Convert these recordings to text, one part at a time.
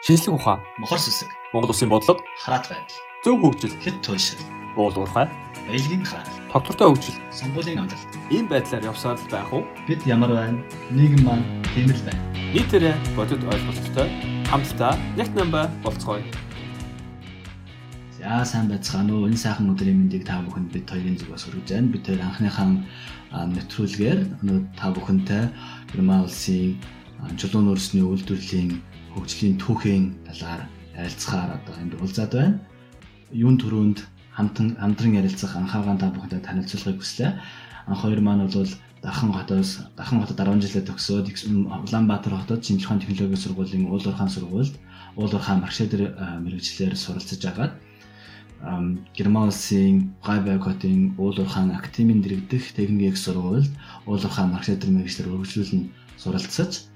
шинжлэх ухаан, мохор сүсэг, Монгол Улсын бодлого, хараат байдал, зөв хөгжил, хэд туйлшил, уул уурхай, баялагын хараал, тогтвортой хөгжил сонгуулийн амлалт. ийм байдлаар явсаар л байх уу? Бид ямар байна? Нийгэм маань тэмэл байна. Нийтээрээ бодит ойлголттой хамтдаа яг намба болцгоё. За сайн байцгаана уу? Энэ сайхан өдрийн мэндийг та бүхэнд бид хоёрын зүгээс хүргэж байна. Бид хоёр анхныхаа нэвтрүүлгээр өнөө та бүхэнтэй Герман улсын чулуун нөөцний үйлдвэрлэлийн хөгжлийн түүхийн талаар ярилцахаар одоо энд уулзаад байна. Юун төрөнд хамтан хамтран ярилцах анхаагаан та бүхэнтэй танилцуулахыг хүслээ. Анх хоёр маань бол Дархан хотоос Дархан хотод 10 жилээ төгсөөд Улаанбаатар хотод ухааны технологийн сургуулийн уул уурхаан сургуульд уул уурхаан маркшедер мэрэгчлэр суралцж агаад Герман улсын Фрайберг хотын уул уурхаан академийн дэргэдэх техникийн сургуульд уул уурхаан маркшедер мэрэгчлэр үргэлжлүүлэн суралцаж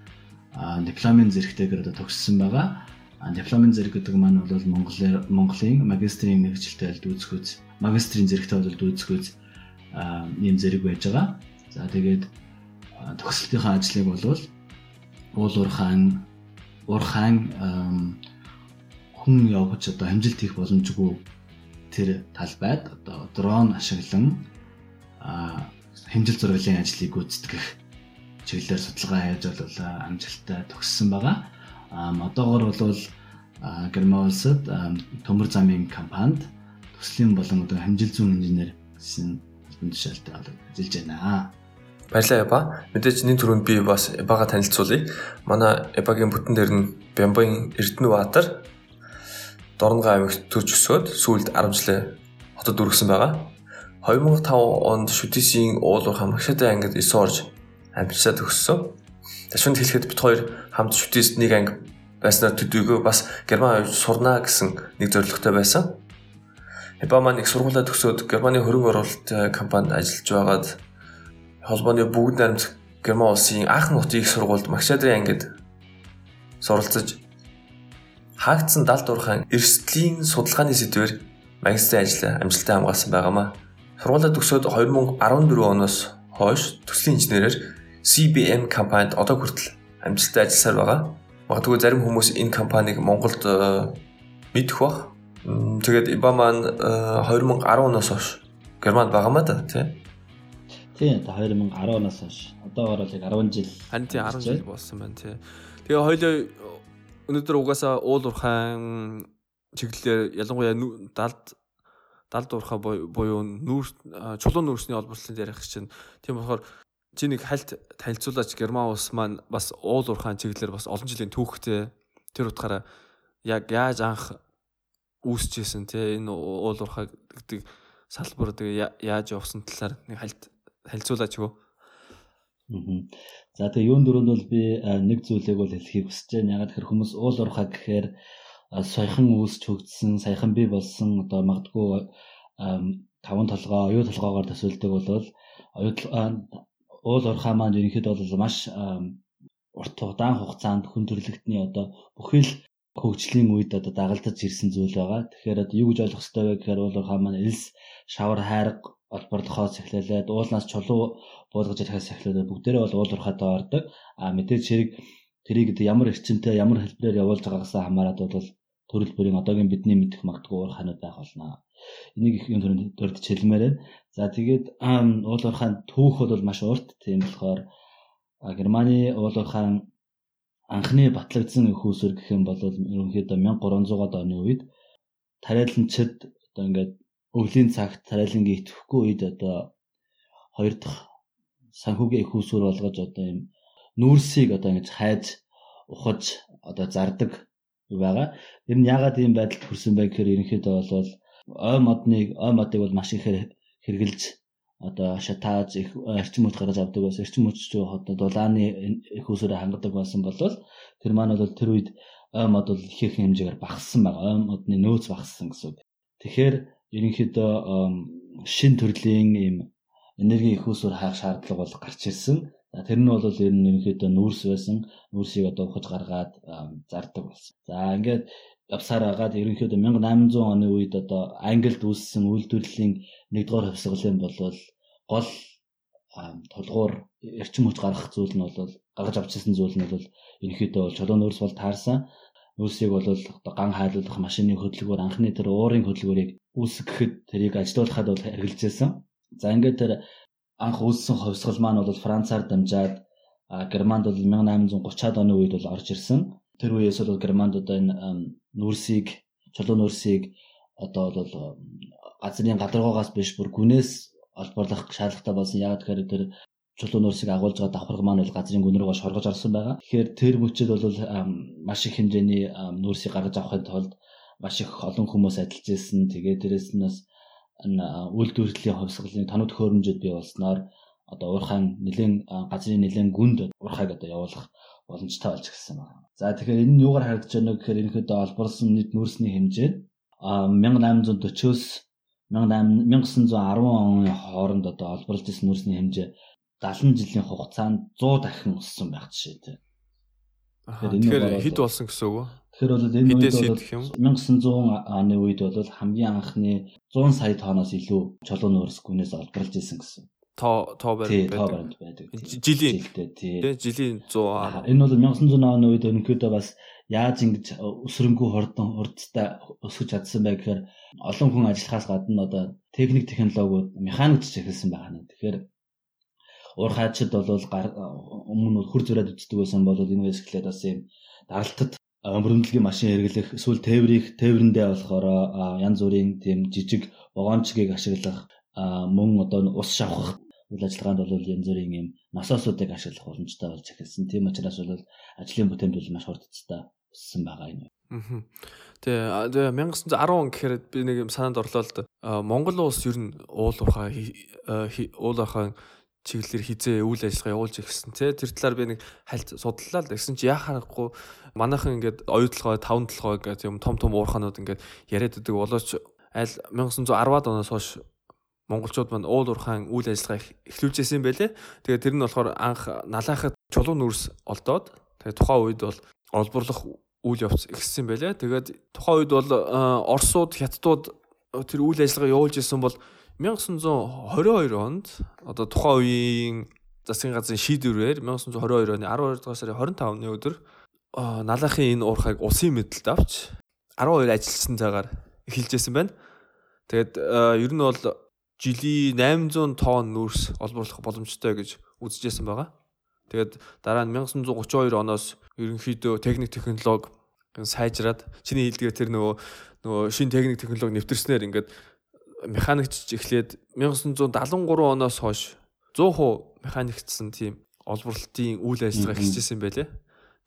дипломын зэрэгтэйгээр одоо төгссөн байгаа. Дипломын зэрэг гэдэг маань бол Монголын Монголын магистрийн мэрэгчлэлтэй дүүцгүүц магистрийн зэрэгтэй бол дүүцгүүц ийм зэрэг байж байгаа. За тэгээд төгсөлтийнхаа ажлыг бол уул уурхаан уурхаан хүн явж одоо хамжилт хийх боломжгүй тэр талбайд одоо дрон ашиглан хэмжил зурглалын ажлыг гүйцэтгэх чиглэлээр судалгаа хийж бол амжилттай төгссөн байгаа. Одоогор бол Герман улсад төмөр замын компанид төслийн болон одоо хамжил зүүн инженер гэсэн тушаалтай ажиллаж байна. Баярлалаа Эба. Мэдээж энэ түрүүнд би бас Эбага танилцуулъя. Манай Эбагийн бүтэн дээр нь Бямбын Эрдэнэ Баатар Дорногоо аймагт төрж өсөөд сүүлд 10 жилээ хотод үргэсэн байгаа. 2005 онд Шүтисийн уулуурхаа Магшатай ангид 9 орж амжилттай төгссөн. Ташунд хэлэхэд бит хоёр хамт Шүтист нэг анги байснаар төдийгөө бас Герман авч сурнаа гэсэн нэг зорилготой байсан. Эба маань их сургуулаа төгсөөд Германы хөрөнгө оруулалт компанид ажиллаж байгаад холбооны бүгд найрамдах Герман улсын анх нутгийн их сургуульд Магшадрын ангид суралцаж хаагдсан далд уурхайн эрсдлийн судалгааны сэдвээр магистрийн ажил амжилттай хамгаалсан байгаамаа. Сургуулаа төгсөөд 2014 оноос хойш төслийн инженерээр CBM компанид одоо хүртэл амжилттай ажилласаар байгаа. Магадгүй зарим хүмүүс энэ компанийг Монголд мэдэх бах. Тэгээд Иба маань 2010 оноос хойш Германд байгаамаа да тий. Тийм одоо 2010 оноос хойш. Одоогоор л яг 10 жил. Харин тийм 10 жил болсон байна тий. Тэгээ хоёлоо өнөөдөр угаасаа уул уурхайн чиглэлээр ялангуяа далд далд уурхай буюу нүүр чулуун нүүрсний олборлолын ярих чинь тийм болохоор чи нэг хальт танилцуулаач Герман улс маань бас уул уурхайн чиглэлээр бас олон жилийн түүхтэй тэр утгаараа яг яаж анх үүсчихсэн те энэ уул уурхай гэдэг салбар тэгээ яаж явсан талаар нэг хальт танилцуулаач гоо. За тэгээ юун дөрөнд бол би нэг зүйлийг бол хэлхийг хүсэж байна. Ягаад гэхээр хүмүүс уул уурхай гэхээр саяхан үүсч хөгжсөн, саяхан бий болсон одоо магадгүй таван толгой, оюу толгоогоор төсөөлдөг бол оюу уул уурхай маань ерөнхийдөө бол маш урт удаан хугацаанд хүн төрлөختний одоо бүхэл хөгжлийн үед одоо дагалдаж ирсэн зүйл байгаа. Тэгэхээр одоо юу гэж ойлгох хэрэгтэй вэ гэхээр уул уурхай маань элс, шавар хайрга олборлохоос эхлээд уулнаас чулуу буулгаж ирэхээс эхлээд бүгдээрээ бол уул уурхайтай ордог. А мэдээж хэрэг тэрийг ямар эрчимтэй ямар хэлбэрээр явуулж байгаагаас хамаарат бол төрөл бүрийн одоогийн бидний мэдэх магадгүй уурхайнууд байх болно. Энийг их юм төрөнд дөрөвдөж хэлмээр байна. За тэгээд уул уурхайн түүх бол маш урт. Тийм болохоор Германы уул уурхайн анхны батлагдсан усүр гэх юм бол ерөнхийдөө 1300-аад оны үед тариаланчид одоо ингээд өвлийн цагт тариалангийн итгэхгүй үед одоо хоёр дахь санхүүгийн усүр болгож одоо юм нүүрсийг одоо ингэж хайж ухаж одоо зардаг байгаа. Тэр нь яагаад ийм байдалд хүрсэн бэ гэхээр ерөнхийдөө бол ой модныг ой модыг бол маш ихээр хэрглэж одоо шатааж их эрчим хүч гаргаж авдаг байсан. Эрчим хүч одоо дулааны их усүрэ хангадаг байсан бол тэр маань бол тэр үед ой мод бол их их хэмжээгээр багассан байгаа. Ой модны нөөц багассан гэсэн үг. Тэгэхээр ерөнхийдөө шин төрлийн ийм энерги их усүр хаах шаардлага бол гарч ирсэн. Тэр нь бол ер нь ерөнхийдөө нүүрс байсан. Нүүрсийг одоо ухаж гаргаад зардаг болсон. За ингээд явсаар агаад ерөнхийдөө 1800 оны үед одоо Англид үүссэн үйлдвэрлэлийн нэгдүгээр хувьсгалын бол гол тулгуур эрчим хүч гаргах зүйл нь бол гаргаж авчихсан зүйл нь бол ерөнхийдөө чулуун нөөц бол таарсан. нүүрсийг бол одоо ган хайлуулах машины хөдөлгөөр анхны тэр уурын хөдөлгөөрийг үүсгэхэд тэрийг ажилуулахад бол хэрэгжилжсэн. За ингээд тэр анх үүссэн хувьсгал маань бол Францаар дамжаад Германд бол 1830-аад оны үед бол орж ирсэн. Тэр үеэс бол Германд одоо энэ нүүрсийг, чулуу нүүрсийг одоо бол газрын гадаргуугаас биш бүр гүнээс олборлох шаардлагатай болсон. Яг тэгэхээр тэр чулуу нуурсыг агуулж байгаа давхарга маань бол газрын гүн рүүгээ шоргож орсон байгаа. Тэгэхээр тэр мөчөд бол маш их хэмжээний нуурсыг гаргаж авахын тулд маш их олон хүмүүс ажиллаж ирсэн. Тэгээд дээрэс нь бас үйлдвэрлэлийн хувьсгалын тоног төхөөрөмжөд бий болсноор одоо уурхайн нэгэн газрын нэгэн гүнд уурхайг одоо явуулах боломжтой болж ирсэн байна. За тэгэхээр энэ нь юугаар харагдаж байна вэ гэхээр ерөнхийдөө олборлсон нийт нүүрсний хэмжээ 1840-оос 1910 оны хооронд одоо олборлж ирсэн нүүрсний хэмжээ 70 жилийн хугацаанд 100 дахин өссөн байх жишээ тийм. Тэгэхээр хэд болсон гэсэн үг вэ? Тэгэхээр бол энэ үед бол 1900 оны үед бол хамгийн анхны 100 сая тонноос илүү чулуу нуурс гүнээс олборлж ирсэн гэсэн тоо тоо баримт байдаг. Жилийн тий жилийн 100 энэ бол 1900 оны үед өнөөдөө бас яаж ингэж өсрөнгөө хурдан хурдтай өсгөж чадсан бай гэхээр олон хүн ажиллахаас гадна одоо техник технологиуд механикч эхэлсэн байна. Тэгэхээр уурхайчд бол өмнө хүр зураад үздэг байсан бол энэ хэсгэлээд бас юм даралтад мөрөмдлөгийн машин хэрэглэх эсвэл тээврийг тээврэндээ болохоор янз бүрийн тийм жижиг вагончгийг ашиглах мөн одоо ус шавхах үйл ажиллагаанд бол янз бүрийн юм насоосуудыг ашиглах боломжтой болж эхэлсэн. Тийм учраас бол ажлын бүтээмж бол маш хурдцтай өссөн байгаа юм. Тэгээ 1910 он гэхээр би нэг юм санаанд орлоо л да. Монгол улс ер нь уул ухаа уул ухаан чиглэлээр хизээ үйл ажиллагаа явуулж ирсэн тий тэр талаар би нэг хальт судлаа л гэсэн чи яхахгүй манайхан ингээд оюутлогоо таван толгоо ингээд юм том том уурханууд ингээд яриад байдаг болооч аль 1910-аад оноос хойш монголчууд манд уул уурхайн үйл ажиллагаа эхлүүлж ирсэн байлээ. Тэгээд тэр нь болохоор анх налаахад чулуу нүрс олдоод тэгээд тухайн үед бол олборлох үйл явц ихссэн байлээ. Тэгээд тухайн үед бол Оросууд, Хятадууд тэр үйл ажиллагаа явуулж ирсэн бол 1922 онд одоо тухайн үеийн засгийн газрын шийдвэрээр 1922 оны 12 дугаар сарын 25-ны өдөр налаахын энэ уурхайг улсын мэдэлд авч 12 ажилчсан цагаар эхэлжсэн байна. Тэгээд ер нь бол жилийн 800 тонн нүүрс олборлох боломжтой гэж үзэжсэн байгаа. Тэгээд дараа нь 1932 оноос ерөнхийдөө техник технологи сайжраад чиний хэлдгээр тэр нөгөө нөгөө шин техник технологи нэвтэрснээр ингээд механикч эхлээд 1973 оноос хойш 100% механикчсан тийм олборлолтын үйл ажиллагаа эхэлжсэн байлээ.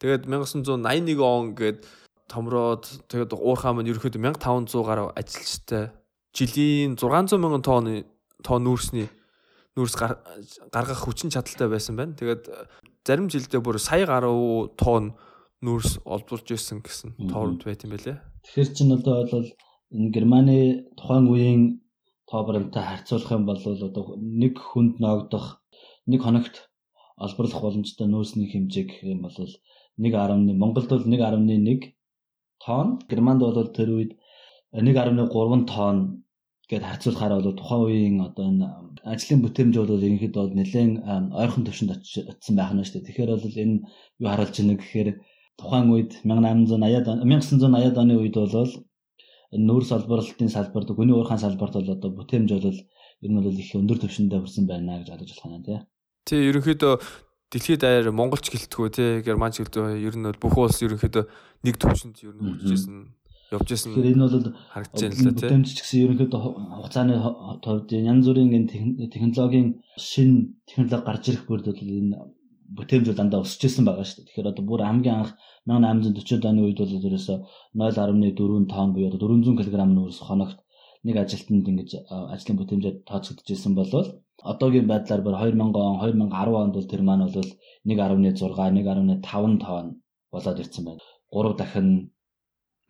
Тэгээд 1981 он гээд томроод тэгээд уурхаа маань ерөөхдөө 1500 гаруй ажилчтай жилийн 600 мянган тонны тонн нүүрсний нүүрс гаргах хүчин чадалтай байсан байна. Тэгээд зарим жилдээ бүр сая гаруй тонн нүүрс олбуулж ирсэн гэсэн тоорд байт юм байлээ. Тэгэхээр чинь одоо бол энэ Германы тухайн үеийн тоо баримттай харьцуулах юм бол одоо нэг хүнд ногдох нэг хоногт олборлох боломжтой нөөцний хэмжээ гэх юм бол 1.1 Монголд бол 1.1 тонн Германд бол тэр үед 1.3 тонн гээд харьцуулахаар бол тухайн үеийн одоо энэ ажлын бүтээмж бол ерөнхийдөө бол нэлээд ойрхон төвшөнд очсон байх нь шүү дээ. Тэгэхээр бол энэ юу харуулж байна гэхээр тухайн үед 1880-ад 1980-ад оны үед бол энэ нүүрс олборлолтын салбарт гүний уурхайн салбарт бол одоо бүтээмж бол ер нь бол их өндөр түвшиндээ хүрсэн байна гэж бодож болох юм тий. Тий ерөнхийдөө дэлхийд даяар монголч гэлтгүү тий германч гэлтгүү ер нь бол бүх улс ерөнхийдөө нэг түвшинд ер нь хүрчээсэн явж исэн. Тэгэхээр энэ бол харагдаж байна л да тийм. Бүтэмж ч гэсэн ерөнхийдөө хугацааны товд янз бүрийн технологийн шин технологи гарч ирэх бүрд бол энэ бүтэмж дандаа өсөж исэн байгаа шүү дээ. Тэгэхээр одоо бүр хамгийн анх 1840 оны үед бол ерөөсө 0.4 тонн буюу 400 кг нүүрс хоногт нэг ажилтнанд ингэж ажлын бүтэмжээр тооцогдож исэн болвол одоогийн байдлаар бүр 2000 он 2010 онд бол тэр маань бол 1.6 1.5 тонн болоод ирсэн байна. 3 дахин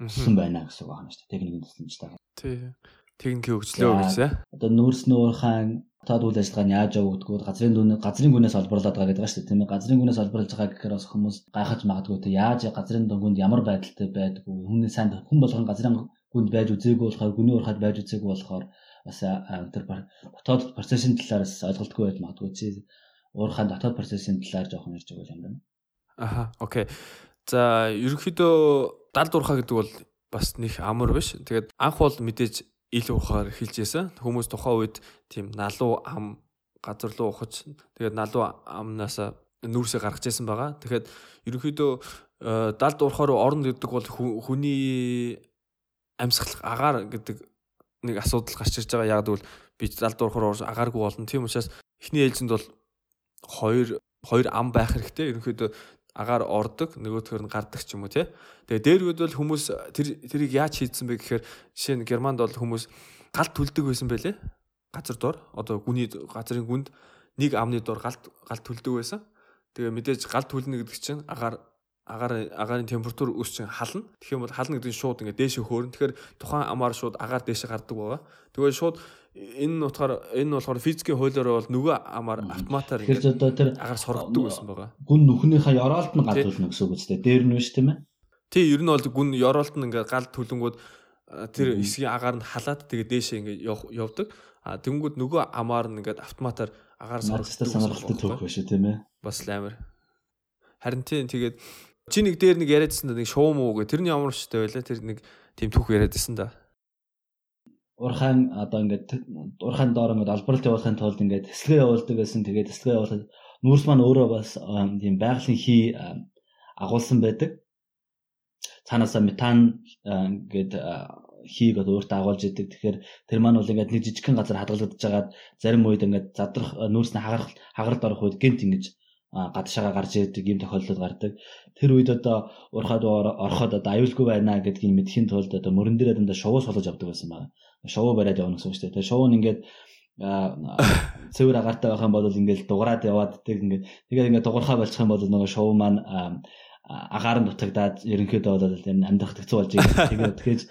өссөн байна гэсэн үг байна шүү дээ. Техникийн тусламжтай. Тий. Техникийн хөгжлөө гэсэн. Одоо нүүрс нуурхаан таад үйл ажиллагаа нь яаж явагддаг вэ? Газрын дүн газрын гүнээс олборлоод байгаа гэдэг шүү дээ. Тийм ээ. Газрын гүнээс олборлож байгаа гэхээр бас хүмүүс гайхаж магадгүй те яаж газрын дүнгүнд ямар байдалтай байдг вэ? Хүний сайн хүн болгон газрын гүнд байж үзээгүй болохоор гүний уурхад байж үзээгүй болохоор бас тэр дотоод процессын талаараас ойлголтгүй байж магадгүй чи уурхаан дотоод процессын талаар жоохон ярьж байгаа юм байна. Аха, окей. За, ерөнхийдөө далд урхаа гэдэг бол бас нэг амар биш. Тэгээд анх бол мэдээж ил ухаар эхэлж байсан. Хүмүүс тухайн үед тийм налуу ам газар руу ухаж тэгээд налуу амнаас нүүрсээ гаргаж байсан байгаа. Тэгэхээр ерөнхийдөө э, далд урхаар орно гэдэг бол хүний амьсгалах агаар гэдэг нэг асуудал гарч ирж байгаа. Яг гэвэл би далд урхаар агааргүй болно. Тийм учраас эхний ээлжинд бол хоёр хоёр ам байх хэрэгтэй. Ерөнхийдөө агаар ордог, нөгөөдхөр нь гардаг ч юм уу тий. Тэгээ дээрүүд бол хүмүүс тэр тэрийг яаж хийдсэн бэ гэхээр жишээ нь Германд бол хүмүүс галт түлдэг байсан байлээ. Газар дор одоо гүний газрын гүнд нэг амны дор галт галт түлдэг байсан. Тэгээ мэдээж галт түлнэ гэдэг чинь агаар агаар агаарын температур өс чинь хална. Тэгэх юм бол хална гэдэг нь шууд ингээд дээшээ хөөрнө. Тэгэхээр тухайн амаар шууд агаар дээшээ гардаг байгаа. Тэгээд шууд энэ утгаар энэ болохоор физикийн хуулиар бол нөгөө амаар автоматар ингээд агаар соргодог байсан байгаа. Гүн нүхнийхээ ёроолт нь гадуулна гэсэн үг үстэй. Дээр нь биш тийм ээ. Тий, ер нь бол гүн ёроолт нь ингээд гал түлэнгүүд тэр эсгийн агаар нь халаад тэгээ дээшээ ингээд явдаг. А тэнгүүд нөгөө амаар нь ингээд автоматар агаар соргодог. Сонирхолтой түүх биш тийм ээ. Бас амар. Харин тийм тэгээд Чи нэг дээр нэг яриадсан да нэг шуу муу гэ тэрний ямар штэй байлаа тэр нэг тийм түүх яриадсан да. Урхан одоо ингээд урхан доор ингээд албаралт явуулахын тулд ингээд тэсгээ явуулдаг гэсэн тэгээд тэсгээ явуулахад нүүрс маань өөрөө бас тийм байгалийн хий агуулсан байдаг. Цаанаасаа метан ингээд хийг одоо өөртөө агуулж идэг. Тэгэхээр тэр маань бол ингээд нэг жижигхэн газар хадгалагдаж байгаад зарим үед ингээд задрах нүүрсний хагарах хагаралд орох үед гинт ингэж гадшаага гарч ирдэг юм тохиолдол гардаг. Тэр үед одоо урахад ороход одоо аюулгүй байна гэдгийг мэдхийн тулд одоо мөрөн дээр дандаа шувуу сулж авдаг байсан байна. Шувуу бариад явна гэсэн үг шүү дээ. Тэгээ шувуу нь ингээд цэвэр агаартай байх юм бол ингээд дуграад яваад тэг ингээд тэгээд ингээд дугуурхаа болчих юм бол нөгөө шувуу маань агаар нь дутагдаад ерөнхийдөө бол энэ амьдрах тэгцүү болж байгаа. Тэгээд тэгэхээр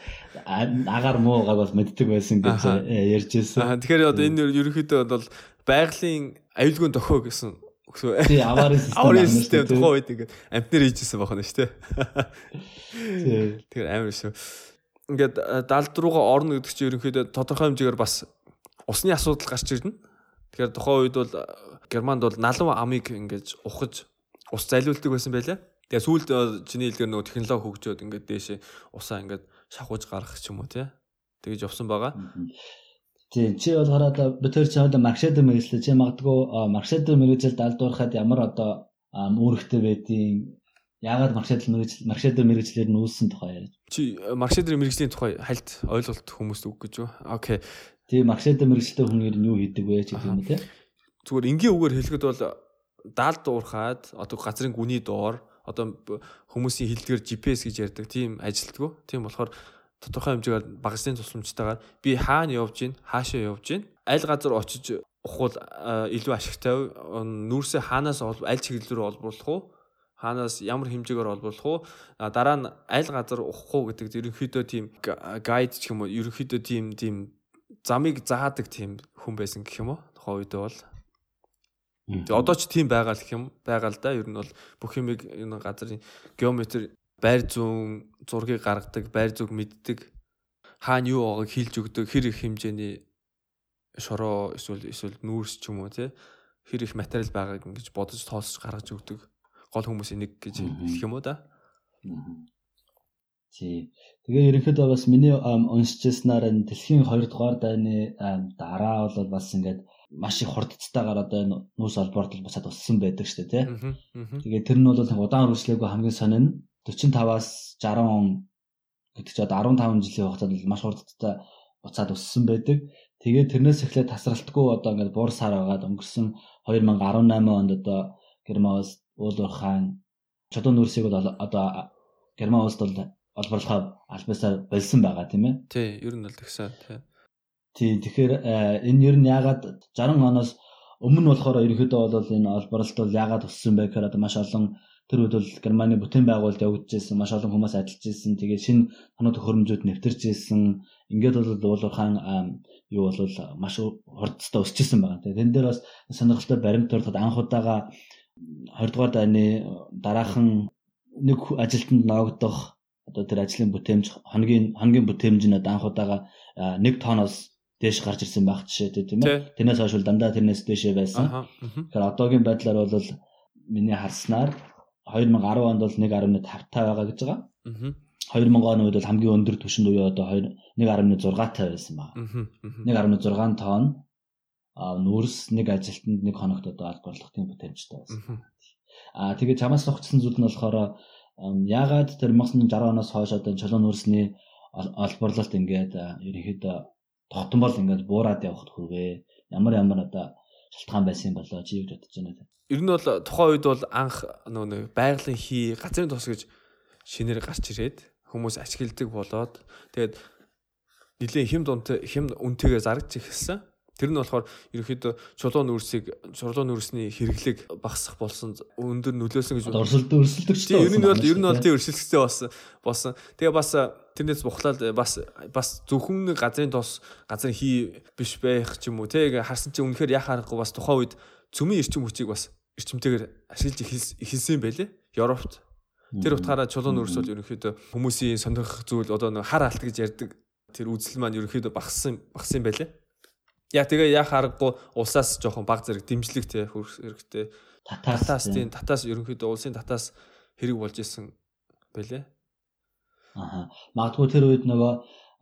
агаар муу байгааг бас мэддэг байсан гэж ярьж ирсэн. Тэгэхээр одоо энэ ерөнхийдөө бол байгалийн аюулгүй дохио гэсэн Өгсөө. Тий, аварын систем. Аварын систем тухайн үед ингээд амтнэр хийжсэн байна шүү дээ. Тий. Тэгэхээр амар шүү. Ингээд далд руугаа орно гэдэг чинь ерөнхийдөө тодорхой хэмжээгээр бас усны асуудал гарч ирнэ. Тэгэхээр тухайн үед бол Германд бол налуу амыг ингээд ухаж ус залиулдаг байсан байлаа. Тэгээ сүүлд чиний хэлдгээр нөгөө технологи хөгжөөд ингээд дээшээ усаа ингээд шахууж гаргах ч юм уу тий. Тэгэж явсан байгаа. Тий, чи болохоор одоо би тэр чи одоо маркшедер мэрэгчлээ чи магадгүй маркшедер мэрэгжил далдуурахад ямар одоо үүрэгтэй байдیں۔ Яагаад маркшедер мэрэгжил маркшедер мэрэгчлэр нь үүссэн тухай яриад. Чи маркшедер мэрэгжлийн тухай хальт ойлголт хүмүүст үг гэж юу? Окей. Тий, маркшедер мэрэгчлээ хүн ер нь юу хийдэг вэ гэх юм те. Зүгээр энгийн үгээр хэлэхэд бол даалд уурхаад одоо газрын гүний доор одоо хүмүүсийн хилдгээр GPS гэж ярьдаг тийм ажилтгөө. Тийм болохоор тодорхой хэмжээгээр багцны тусламжтайгаар би хаана явж гин хаашаа явж гин аль газар очиж ухвал илүү ашигтай нүүрсээ хаанаас аль чиглэл рүү олборлох уу? Хаанаас ямар хэмжээгээр олборлох уу? Дараа нь аль газар ухах уу гэдэг ерөнхийдөө тийм гайд ч юм уу? Ерөнхийдөө тийм тийм замыг заадаг тийм хүн байсан гэх юм уу? Тухайн үедээ бол. Тэгээ одоо ч тийм байгаа л гэх юм байгаа л да ер нь бол бүх юмыг энэ газрын геометр байр зүүн зургийг гаргадаг, байр зүг мэддэг, хаана юу байгааг хэлж өгдөг, хэр их хэмжээний шороо эсвэл эсвэл нүүрс ч юм уу тий? Хэр их материал байгааг ингэж бодож тоосч гаргаж өгдөг. Гол хүмүүсийн нэг гэж хэлэх юм уу да. Тий. Тэгээ ерөнхийдөө бас миний уншижсанаар энэ дэлхийн 2 дугаар дайны дараа бол бас ингээд маш их хурдцтайгаар одоо энэ нүүрс алборт босаад уссан байдаг шүү дээ тий. Тэгээ тэр нь бол удаан үргэлжлээгүй хамгийн сонин 45-аас 60 он гэдэг чинь одоо 15 жилийн хугацаанд маш хурдтай буцаад өссөн байдаг. Тэгээд тэрнээс эхлээд тасралтгүй одоо ингээд буур сар байгаад өнгөрсөн 2018 онд одоо Германс уулуур хаан чодон нүрсийг бол одоо Герман улсд бол олборлохоо альбасаар болсон байгаа тийм ээ. Тий, ер нь бол тэгсэн тий. Тий, тэгэхээр энэ ер нь яагаад 60 оноос өмнө болохоор ерөөхдөө бол энэ олборлолт бол яагаад өссөн бэ гэхээр одоо маш олон Тэр үед бол Германы бүтээн байгуулалт явагдаж байсан, маш олон хүмүүс ажиллаж байсан. Тэгээд шинэ тоног төхөөрөмжүүд нэвтэрч байсан. Ингээд бол уулуур хаан юу бол маш хурдтай өсөж исэн байгаа. Тэн дээр бас сонирхолтой баримт төрөлд анх удаага 20 дугаар дайны дараахан нэг ажилтнанд ноогдох одоо тэр ажлын бүтээмж хоногийн хоногийн бүтээмж нь анх удаага 1 тоноос дээш гарч ирсэн байх жишээтэй тийм ээ. Тэрнээс хойш дандаа тэрнээс дээшээ байсан. Тэгэхээр одоогийн байдлаар бол миний харснаар 2010 онд бол 1.5 таа байгаа гэж байгаа. 2000 оны үед бол хамгийн өндөр түвшинд буюу одоо 1.6 таа байсан баг. 1.6 тонн а нүүрс нэг ажилтнанд нэг хоногт одоо албарлах тийм потенцтэй байсан. А тэгээд чамаас сохицсон зүйл нь болохоор яагаад тэр 1960 оноос хойш одоо чулуун нүүрсний албарлалт ингээд ерөнхийдөө тогтон бол ингээд буураад явахд хүрвээ. Ямар ямар одоо шалтгаан байсан болоо чи юу бодож байна вэ? Ер нь бол тухайн үед бол анх нөгөө нэг байгалийн хий газрын тос гэж шинээр гарч ирээд хүмүүс ашигладаг болоод тэгээд нэлийн хэм дунтай хэм үнтэйгээ зарж ихсэн. Тэр нь болохоор ерөөхдөө чулуун үрсийг чулуун үрсний хэрэглэг багасах болсон өндөр нөлөөсөн гэж өрсөлд өрсөлдөгчтэй. Ер нь бол ер нь бол тийм өрсөлдөгчтэй болсон болсон. Тэгээ бас тэрнээс бухлаад бас бас зөвхөн газрын тос газрын хий биш байх ч юм уу тэг харсан чинь үнэхээр яхаа аргагүй бас тухайн үед цөмийн эрчим хүчийг бас эрчимтэйгээр ашиглаж эхэлсэн юм байлээ. Европт Тэр утгаараа чулуун өрс бол ерөнхийдөө хүмүүсийн сонирхох зүйл одоо нэг хар алт гэж ярьдаг тэр үзэл маань ерөнхийдөө багассан багассан байлээ. Яа тэгээ яах аргагүй улсаас жоохон баг зэрэг дэмжлэг те хөрөх хэрэгтэй. Татаас тийм татаас ерөнхийдөө улсын татаас хэрэг болж исэн байлээ. Аа. Магадгүй тэр үед нөгөө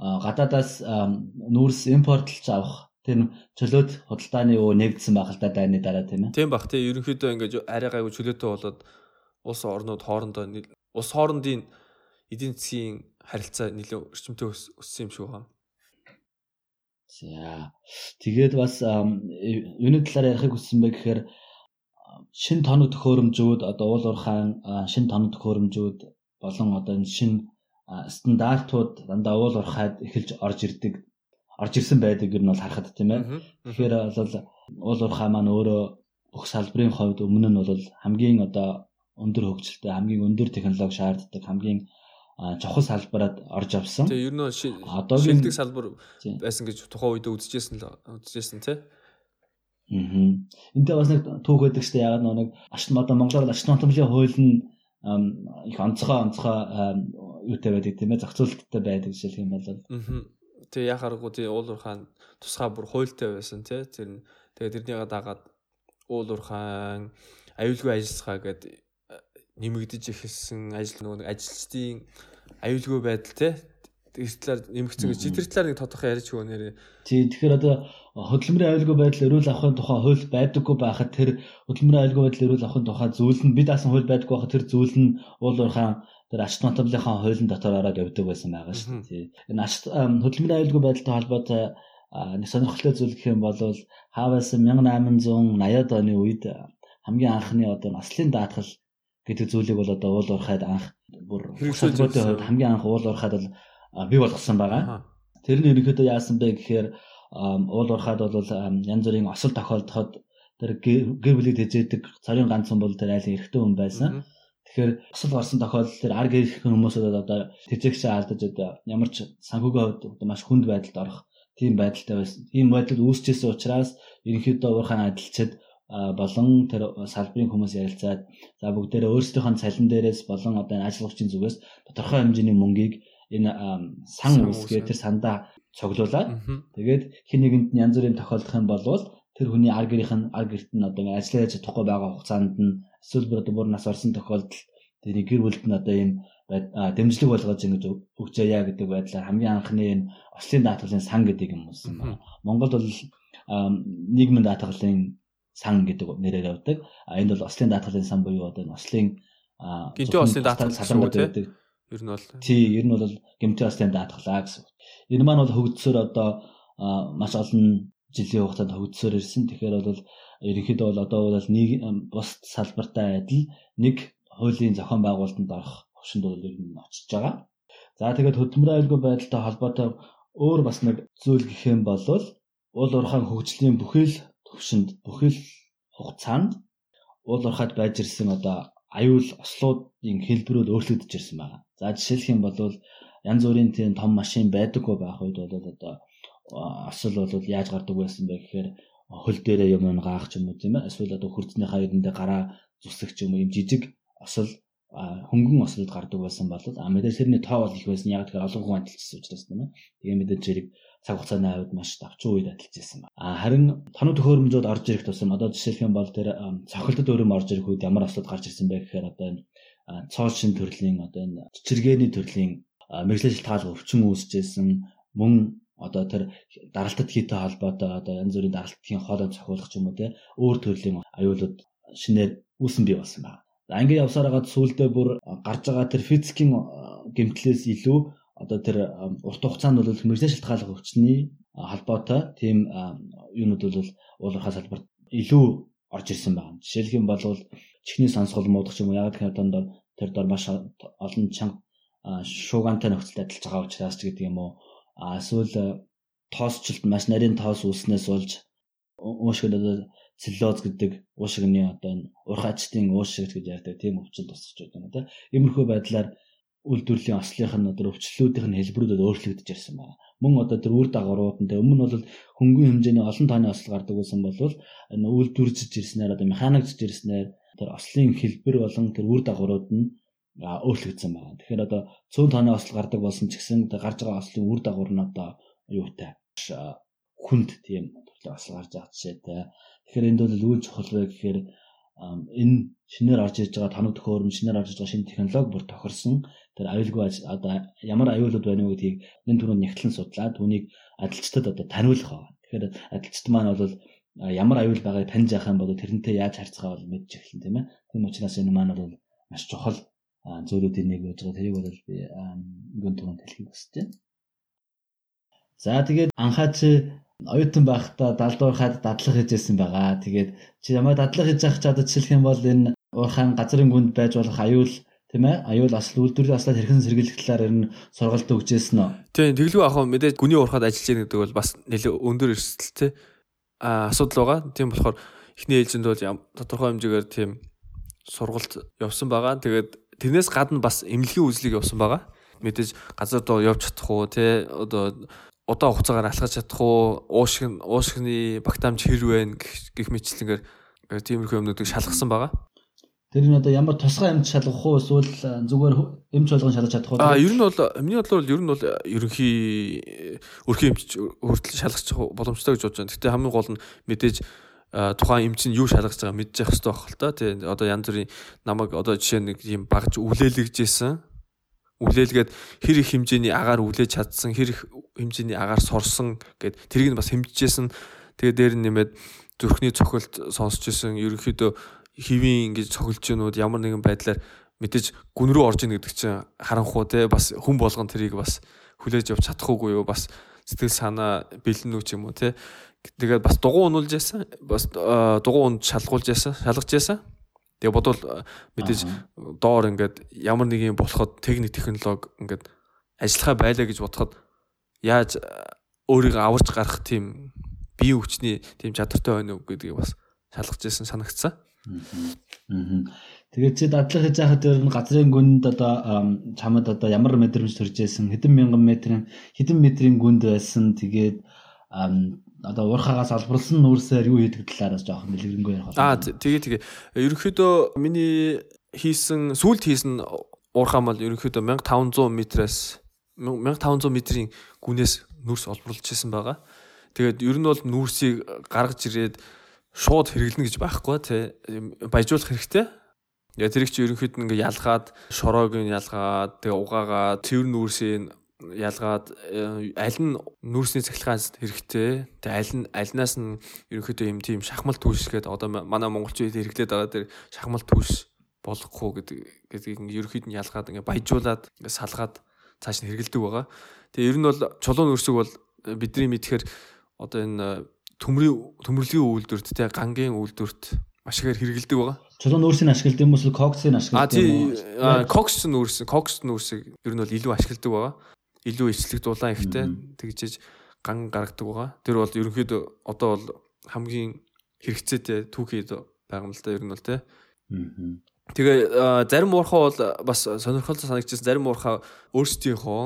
гадаадаас нүүрс импортлж авах тэр чөлөөт худалдааны өө нэгдсэн байх л да дайны дараа тийм ээ. Тийм бах тий ерөнхийдөө ингээд арай гайгүй чөлөөтэй болоод улс орнууд хоорондоо улс хоорондын эдийн засгийн харилцаа нэлээд өрчмөтэй өссөн юм шиг байна. За. Тэгээд бас юуны талаар ярихыг хүссэн бэ гэхээр шин тоног төхөөрөмжүүд одоо уул уурхайн шин тоног төхөөрөмжүүд болон одоо шин стандартууд дандаа уул уурхайд эхэлж орж ирдэг орж ирсэн байдаг юм бол харахад тийм ээ. Тэгэхээр бол уул уурхай маань өөрөө бүх салбарын хувьд өмнө нь бол хамгийн одоо өндөр хөгжилтэй хамгийн өндөр технологи шаарддаг хамгийн чухал салбараад орж авсан. Тэгээ ер нь одоогийн шилдэг салбар байсан гэж тухайн үед үзэжсэн л үзэжсэн тий. Аа. Энтэй бас нэг түүх байдаг шүү дээ. Яг нэг ашин одоо Монголоор ашин нотомлын хууль нь их онцгой онцгой юутай байдаг тийм ээ зохицуулттай байдаг жишээлх юм бол. Аа. Тэгээ яг харахгүй тий уулуур хаан тусгай бүр хуультай байсан тий. Тэр тэгээ тэрнийгээ дагаад уулуур хаан аюулгүй ажилласгаа гэдэг нэмэгдэж эхэлсэн ажил нөгөө ажилчдын аюулгүй байдал те тэр талаар нэмэгдсэн гэж тэр талаар нэг тодорхой ярьж өгөө нэрээ. Тийм тэгэхээр одоо хөдөлмөрийн аюулгүй байдал эрүүл авахын тухай хууль байдаггүй байхад тэр хөдөлмөрийн аюулгүй байдал эрүүл авахын тухай зүйл нь бид асан хууль байдаггүй байхад тэр зүйл нь уулуурхаан тэр ач нотомлынхаа хуулийн дотор ороод явдаг байсан байгаа шүү дээ. Энэ ач хөдөлмөрийн аюулгүй байдалтай холбоотой нэг сонирхолтой зүйл гэх юм бол хааваас 1880-ад оны үед хамгийн анхны одоо наслын даатгал гэдэг зүйлийг бол одоо уул уурхайд анх бүр хэрэгсэлбүүдийн хувьд хамгийн анх уул уурхайд бол бий болгосон байгаа. Тэр нь ерөнхийдөө яасан бэ гэхээр уул уурхайд бол янз бүрийн осол тохиолдоход тэр гэр бүлийг тэжээдэг царийн ганцхан бол тэр айлын эрэгтэй хүн байсан. Тэгэхээр осол гарсан тохиолдолд тэр ар гэрх хүмүүсүүд одоо тэжээгчээ алдаж одоо ямар ч санхүүгийн хувьд одоо маш хүнд байдалд орох тийм байдалтай байсан. Ийм байдал үүсчээсэн учраас ерөнхийдөө уурхайн адилчид болон тэр салбарын хүмүүс ярилцаад за бүгдээрээ өөрсдийнхөө цалин дээрээс болон одоо ажиллагчийн зүгээс тодорхой хэмжээний мөнгийг энэ сан үсгээ тэр сандаа цоглуулад тэгээд хин нэгэнд нь янз бүрийн тохиолдох юм бол тэр хүний ар гэрийнх нь ар гэрт нь одоо ажиллаж чадахгүй байгаа хугацаанд нь эсвэл бүр нас орсон тохиолдолд тэрний гэр бүлд нь одоо ийм дэмжлэг болгож ингэж өгчөөя гэдэг байдлаар хамгийн анхны энэ ослын даатгалын сан гэдэг юм ууссан байна. Монголд бол нийгмийн даатгалын сан гэдэг нэрээр явдаг. А энд бол ослын даатгалын сан буюу одоо ослын гинтээ ослын даатгал салбарт байдаг. Ер нь бол тий, ер нь бол гинтээ ослын даатгалаа гэсэн. Энэ маань бол хөгжсөөр одоо маш олон жилийн хугацаанд хөгжсөөр ирсэн. Тэгэхээр бол ерөнхийдөө бол одоо бол нэг бус салбартай адил нэг хуулийн зохион байгуулалтанд орох хөвшөнд бол ер нь очиж байгаа. За тэгээд хөдөлмөрийн аюулгүй байдалтай холбоотой өөр бас нэг зүйл гэх юм бол уул уурхайн хөгжлийн бүхэл төвшөнд бүхэл хугацаанд уул уурхайд байж ирсэн одоо аюул ослуудын хэлбэрүүд өөрчлөгдөж ирсэн байна. За жишээлх юм бол янз бүрийн тийм том машин байдаггүй байх үед бол одоо осол бол яаж гардаг байсан бэ гэхээр хөл дээрээ юм гаах ч юм уу тийм ээ эсвэл одоо хурцныхаа эрэндээ гараа зүсэх ч юм уу юм жижиг осол хөнгөн осолд гардаг байсан бол а мэдээж тэрний тоо бол их байсан яг тэгэхээр олон хүн адилжсэн учраас тийм ээ тэгээ мэдээж зэрэг цаг хугацааны хавьд маш давчуу үед адилж ирсэн байна. А харин тоног төхөөрөмжүүд орж ирэх тусам одоо жишээлх юм бол тэр цохилтод өрөм орж ирэх үед ямар асуудал гарч ирсэн бэ гэхээр одоо энэ цоо шин төрлийн одоо энэ чичиргээний төрлийн мэрэгжлийн шалтгаалга өвчин үүсэжсэн мөн одоо тэр даралтад хийтэй холбоотой одоо янз бүрийн даралтын хоолой зохиулах ч юм уу те өөр төрлийн аюулууд шинээр үүсэн бий болсон байна. За ингээд явсаар хагаад сүүлдээ бүр гарч байгаа тэр физикийн гэмтлээс илүү одоо тэр урт хугацаанд бол мэрэгжлийн шалтгаалга өвчний холбоотой тийм юунууд бол уулуурхаа салбарт илүү орж ирсэн байна. Жишээлх юм бол чихний сонсгол муудах юм яг тэгэхээр дондор тэр дор маш олон чанга шуугантай нөхцөлд ажиллаж байгаа учраас ч гэдэг юм уу эсвэл тоосчлт маш нарийн тоос үүснээс болж уушиг одоо целлюлоз гэдэг уушигны одоо урхаачтын уушиг гэж ярьдаг тийм өвчин байдаг юм да. Иймэрхүү байдлаар үйлдвэрлэлийн ослынх нь одоо өвчлөлүүдийн нь хэлбэрүүд өөрчлөгдөж ирсэн байна. Мөн одоо тэр үр дагаврууд нь өмнө бол хөнгөн хэмжээний олон тооны осол гардаг байсан бол энэ үйлдвэржиж ирснээр одоо механикжж ирснээр тэр ослын хэлбэр болон тэр үр дагаврууд нь өөрчлөгдсөн байна. Тэгэхээр одоо 100 тонны осол гардаг болсон ч гэсэн гарч байгаа ослын үр дагавар нь одоо юутай хүнд тийм төрлөө осол гарч байгаа жишээтэй. Тэгэхээр энд бол үйл чухал вэ гэхээр энэ шинээр орж иж байгаа тоног төхөөрөм шинээр орж иж байгаа шинэ технологи бүр тохирсон тэр аюулгүй одоо ямар аюулууд байна вэ гэдгийг энэ түрүүнд нягтлан судлаад түүнийг адилчдад одоо таниулах байна. Тэгэхээр адилчд маань бол ямар аюул байгааг таньж явах юм бол тэрнтэй яаж харьцахаа бол мэдж эхэлнэ тийм ээ. Тийм учраас энэ маань бол маш чухал зүйлүүдийн нэг байж байгаа. Тэрийг бол би гүн түрүүнд хэлхийг хүсэж байна. За тэгээд анхаа чи оюутан байхдаа далдуурхад дадлах хийжсэн байгаа. Тэгээд чи ямар дадлах хийж явах чадад жишээлх юм бол энэ уурхаан газрын гүнд байж болох аюул тийм ээ аюул асал үйлдвэрийн аслаад хэрхэн сэргийлэх талаар ер нь сургалт өгчээсэн нь. Тийм тэглүү ах мэдээж гүний уурхад ажиллаж байгаа гэдэг бол бас нэлээ өндөр эрсдэлтэй асуудал байгаа. Тийм болохоор эхний ээлжинд бол тодорхой хэмжээгээр тийм сургалт явсан байгаа. Тэгээд тэрнээс гадна бас эмнэлгийн үзлийг явсан байгаа. Мэдээж газар доо явж чадах уу те одоо удаан хугацаагаар алхаж чадах уу уушиг уушигны багтаамж хэр вэ гэх мэтлэнгээр тиймэрхүү юмнуудыг шалгасан байгаа. Тэр нь одоо ямар тусгай амьд шалгах уу эсвэл зүгээр эмч болгон шалгаж чадах уу? Аа ер нь бол миний бодлоор ер нь бол ерөнхий өрхийн эмч хүртэл шалгах боломжтой гэж бодож байна. Гэхдээ хамгийн гол нь мэдээж тухайн эмч нь юу шалгаж байгаа мэдж явах хэрэгтэй байх л та. Тий одоо янз бүрийн намайг одоо жишээ нэг юм багж үлээлгэжсэн. Үлээлгээд хэр их хэмжээний агаар үлээж чадсан, хэр их хэмжээний агаар сорсон гэд тэрийг нь бас хэмжижсэн. Тэгээ дээр нэмээд зүрхний цохилт сонсч исэн ерөнхийдөө хэвийн ингэж цохилж гинүүд ямар нэгэн байдлаар мэдээж гүн рүү орж ийн гэдэг чинь харанхуу те. Бас хүн болгон тэрийг бас хүлээж авч чадах уугүй юу? Бас сэтгэл санаа бэлэн үү ч юм уу те. Тэгээд бас дугуй унуулж яасан бас дугуй унд шалгуулж яасан шалгаж яасан тэгээ бодвол мэдээж доор ингээд ямар нэг юм болоход техник технологи ингээд ажиллахаа байлаа гэж бодоход яаж өөрийгөө аварч гарах тийм бие хүчний тийм чадвартай байна уу гэдгийг бас шалгаж яасан санагцсан Тэгээд чи дадлах хийж байхад ер нь газрын гүнд одоо чамд одоо ямар мэдрэмж төрж байсан хэдэн мянган метрийн хэдэн метрийн гүнд байсан? Тэгээд одоо уурхаагаас олборлсон нүүрсээр юу хийдэг талаараас жоохон дэлгэрэнгүй ярих байна. Аа тэгээ тэгээ. Ерөнхийдөө миний хийсэн сүлд хийсэн уурхаа мал ерөнхийдөө 1500 метраас 1500 метрийн гүнээс нүүрс олборлож исэн байгаа. Тэгээд ер нь бол нүүрсийг гаргаж ирээд шууд хэрэглэнэ гэж байхгүй тий баяжуулах хэрэгтэй. Яг тэр их чи ерөнхийд ингээ ялгаад шороог нь ялгаад тэгээ угаагаад цэвэр нүүрсийн ялгаад э, аль нь нүүрсний цахилгаан хэрэгтэй. Тэгээ аль нь альнаас нь ерөнхийдөө юм тийм шахмал түүшгээд одоо манай монголчууд хэрэглээд байгаа тэр шахмал түүш болохгүй гэдэг гэдгийг ерөнхийд нь ялгаад ингээ баяжуулаад салгаад цааш нь хэрэгэлдэг байгаа. Тэгээ ер нь бол чулуун нүүрсэг бол бидний мэдхээр одоо энэ төмрийн төмөрлөгийн үйлдвэрт те гангийн үйлдвэрт маш ихээр хэрэгэлдэг байгаа. Чулуун нүүрсийг ашигладаг юм уу коксыг ашигладаг юм уу? Кокс нүүрс, кокс нүүрсийг ер нь бол илүү ашигладаг байгаа. Илүү эцлэг дулаан ихтэй тэгжээж ган гаргадаг байгаа. Тэр бол ерөнхийдөө одоо бол хамгийн хэрэгцээтэй түүхийд байгаа юм л да ер нь бол те. Тэгээ зарим уурхаа бол бас сонирхолтой санагдчихсан зарим уурхаа өөрсдийнхөө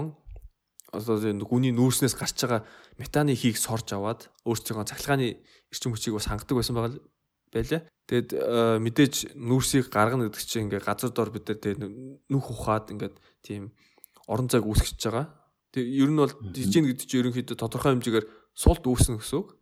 одоо энэ гүний нүүрснээс гарч байгаа метаны хийг сорж аваад өөрсдийнхөө цахилгааны эрчим хүчийг бас хангадаг байсан байгаа байлаа. Тэгэд мэдээж нүүрсийг гаргана гэдэг чинь ингээ газар дор бид нар тэгээд нүх ухаад ингээд тийм орон зайг үүсгэж байгаа. Тэг ер нь бол дижин гэдэг чинь ерөнхийдөө тодорхой хэмжээгээр суулт үүснэ гэсэн үг.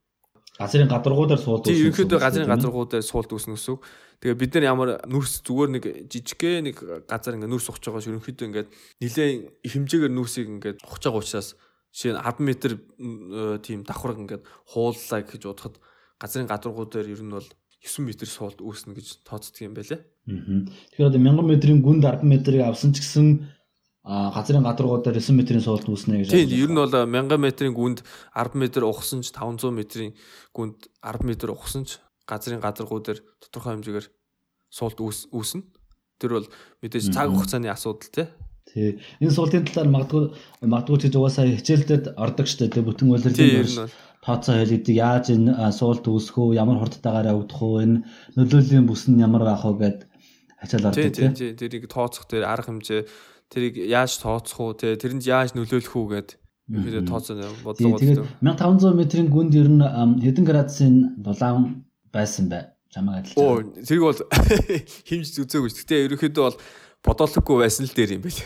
Газрын гадаргуудаар суулт Тийм ерөнхийдөө газрын газаргуудаар суулт үүснэ гэсэн үг. Тэгээ бид нар ямар нүрс зүгээр нэг жижигхэн нэг газар ингээ нүрс ухаж байгаа ш ерөнхийдөө ингээд нилээн хэмжээгээр нүрсийг ингээд ухаж байгаа учраас жишээ нь 10 м тийм давхар ингээд хууллаа гэж бодоход газрын гадаргуудаар ер нь бол 9 м суулт үүснэ гэж тооцдог юм байлээ. Аа. Тэгэхээр одоо 1000 м-ийн гүнд 10 м-ыг авсан ч гэсэн газрын гадаргуудаар 9 м-ийн суулт үүснэ гэж. Тийм, ер нь бол 1000 м-ийн гүнд 10 м ухсан ч 500 м-ийн гүнд 10 м ухсан ч газрын гадаргуудаар тодорхой хэмжээгээр суулт үүснэ. Тэр бол мэдээж цаг хугацааны асуудал тий. Тий. Энэ суултын талаар магадгүй магадгүй ч угаасаа хичээлдээд ордог штэ тий бүтэн үйлрлийн тооцоо хэлэгдэг яаж энэ суулт үүсэх үү ямар хурдтайгаар явагдах уу энэ нөлөөлийн бүс нь ямар байх вэ гэд хачаал ордог тий. Тий. Тэрийг тооцох дээр арга хэмжээ тэрийг яаж тооцох уу тий тэрэнд яаж нөлөөлөх үү гэд ихэд тооцоо бодлого бодлоо. 1500 м-ийн гүнд ер нь хэдэн градусын дулаан байсан бай чамайг адилж. Оо тэрийг бол химж үзээгүй. Гэтэ ерөнхийдөө бол бодоологгүй байсан л дээр юм байл.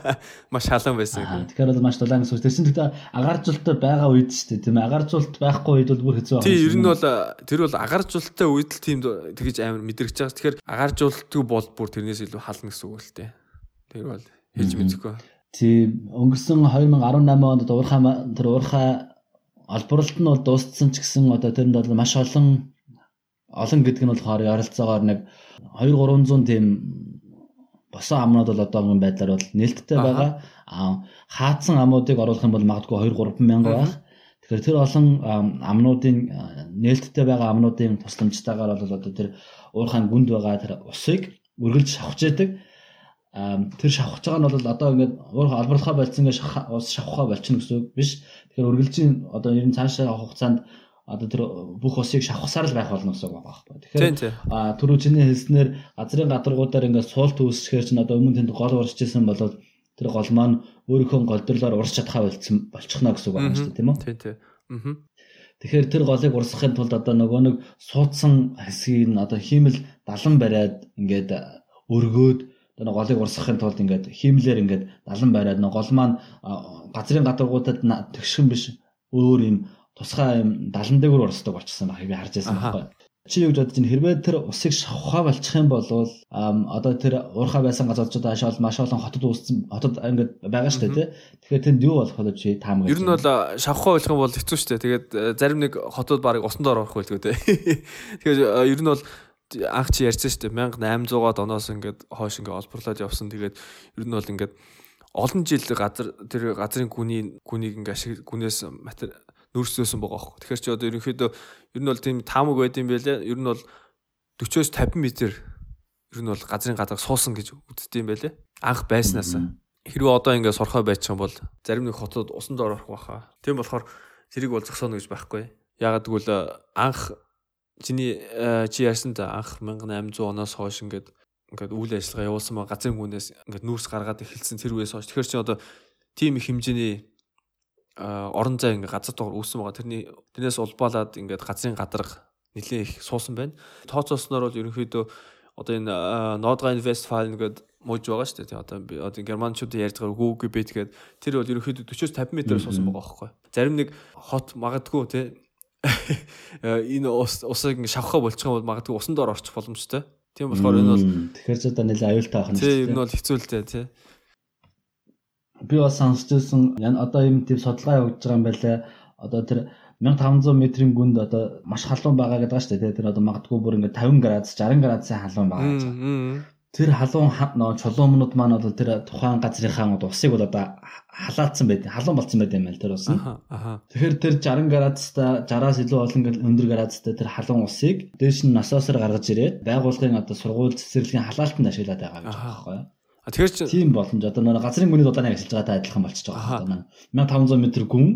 Маш халуун байсан. Тэгэхээр бол маш дулаан гэсэн үг. Тэрсэн гэхдээ агааржуулалтаа байгаа үед шүү дээ тийм ээ. Агааржуулалт байхгүй үед бол бүр хэцүү байна. Тийм ер нь бол тэр бол агааржуулалтаа үед л тийм тэгэж амар мэдрэгч байгаа. Тэгэхээр агааржуулалтгүй бол бүр тэрнээс илүү хална гэсэн үг л дээ. Тэр бол хэлж мэдэхгүй. Тийм өнгөрсөн 2018 онд уурхаа тэр уурхаа олборлолт нь бол дууссан ч гэсэн одоо тэрэнд бол маш олон олон гэдэг нь болохоор ярилцаагаар нэг 2 300 тийм босон амнууд бол одоо энэ байдлаар бол нээлттэй байгаа. Хаацсан амнуудыг оруулах юм бол магадгүй 2 3 мянга байх. Тэгэхээр тэр олон амнуудын нээлттэй байгаа амнуудын тусламжтайгаар бол одоо тэр уурхайн гүнд байгаа тэр усыг үргэлж шавхаж яадаг. Тэр шавхаж байгаа нь бол одоо ингээд уурхай албарлахаа болцсон гэж ус шавхаа болчихно гэсэн үг биш. Тэгэхээр үргэлжийн одоо ер нь цаашаа хугацаанд одоо тэр бүх усыг шавхсаар л байх болно гэсэн үг байгаа байхгүй. Тэгэхээр түрүү чиний хэлснээр газрын гадаргуудаар ингээд суулт үүсгэхээр чинь одоо өмнө тэнд гол урсж исэн болоод тэр гол маань өөрийнхөө голдрлоор урсч чадхаа болцсон болчихно гэсэн үг байна шүү дээ тийм үү? Тийм тийм. Аа. Тэгэхээр тэр голыг урсгахын тулд одоо нөгөө нэг суудсан хэсгийг нь одоо хиймэл далан бариад ингээд өргөөд одоо голыг урсгахын тулд ингээд хиймлэр ингээд далан бариад нөгөө гол маань газрын гадаргуудад тэгшхэн биш өөр юм тусгай юм 70 дээгүүр орсдог болчихсон байхыг би харж байсан байхгүй. Чи юу гэж бодож байна? Хэрвээ тэр усыг шавхаа болчих юм бол одоо тэр уурхай байсан газарчууд ашаал маш олон хотод үүссэн хотод ингээд байгаа шүү дээ тий. Тэгэхээр тэнд юу болох вэ чи таамаг. Ер нь бол шавхаа болох юм бол хэцүү шүү дээ. Тэгээд зарим нэг хотод барыг усан доор орох байлгүй тий. Тэгэхээр ер нь бол анх чи ярьсан шүү дээ 1800-аад оноос ингээд хойш ингээд олборлоод явсан. Тэгээд ер нь бол ингээд олон жил газар тэр газрын гүний гүнийг ингээд ашиг гүнээс нөөцлөөсөн байгаа хөх. Тэгэхээр чи одоо ерөнхийдөө ер нь бол тийм таамаг байд юм байлээ. Ер нь бол 40-оос 50 м ер нь бол газрын гадаг суусан гэж үздэг юм байлээ. Анх байснаас. Хэрвээ одоо ингээд сорхой байчих юм бол зарим нэг хотод усан доор орох байхаа. Тийм болохоор тэрийг бол зогсооно гэж байхгүй. Ягаад гэвэл анх чиний э, чи ярьсан да анх 1800 оноос хойш ингээд ингээд үйл ажиллагаа явуулсан ба газрын гүнээс ингээд нүүрс гаргаад эхэлсэн тэр үеэс хойш тэгэхээр чи одоо тийм их хэмжээний орон зай ингээ газар дугаар үүсэн байгаа. Тэрний тэрнээс улбаалаад ингээд газрын гадарга нэлээ их суусан байна. Тооцоосноор бол ерөнхийдөө одоо энэ Nordrhein Westfalen гэдэг мууж байгаа шүү дээ. Одоо одоо германчуудын ярьж байгаа Google Bet гэдэг тэр бол ерөнхийдөө 40-с 50 м суусан байгаа байхгүй. Зарим нэг хот магадгүй те энэ ус усыг ингээ шавхаа болчих юм бол магадгүй усан доор орчих боломжтой. Тийм болохоор энэ бол тэгэхээр ч одоо нэлээ аюултай дээ. Тийм энэ бол хэцүү л дээ тий би бас сонсчихсон одоо юм тийм судалгаа явуулж байгаа юм байлаа. Одоо тэр 1500 м-ийн гүнд одоо маш халуун байгаа гэдэг шүү дээ. Тэр одоо магадгүй бүр ингээд 50 градус 60 градусын халуун байгаа гэж. Тэр халуун чулуумнууд маань бол тэр тухайн газрынхаа усыг бол одоо халаацсан байд. Халуун болцсон байд юм байл тэр ус. Тэгэхээр тэр 60 градустай 60-аас илүү олон өндөр градустай тэр халуун усыг дээш нь насаасаар гаргаж ирээд байгууллагын одоо сургууль цэцэрлэгийн халаалтанд ашиглаад байгаа гэж байна байхгүй юу? А тэгэхээр чи тийм боломж одоо нөгөө газрын гүний дулааныг ажиллаж байгаатай адилхан болчихж байгаа байна. 1500 м гүн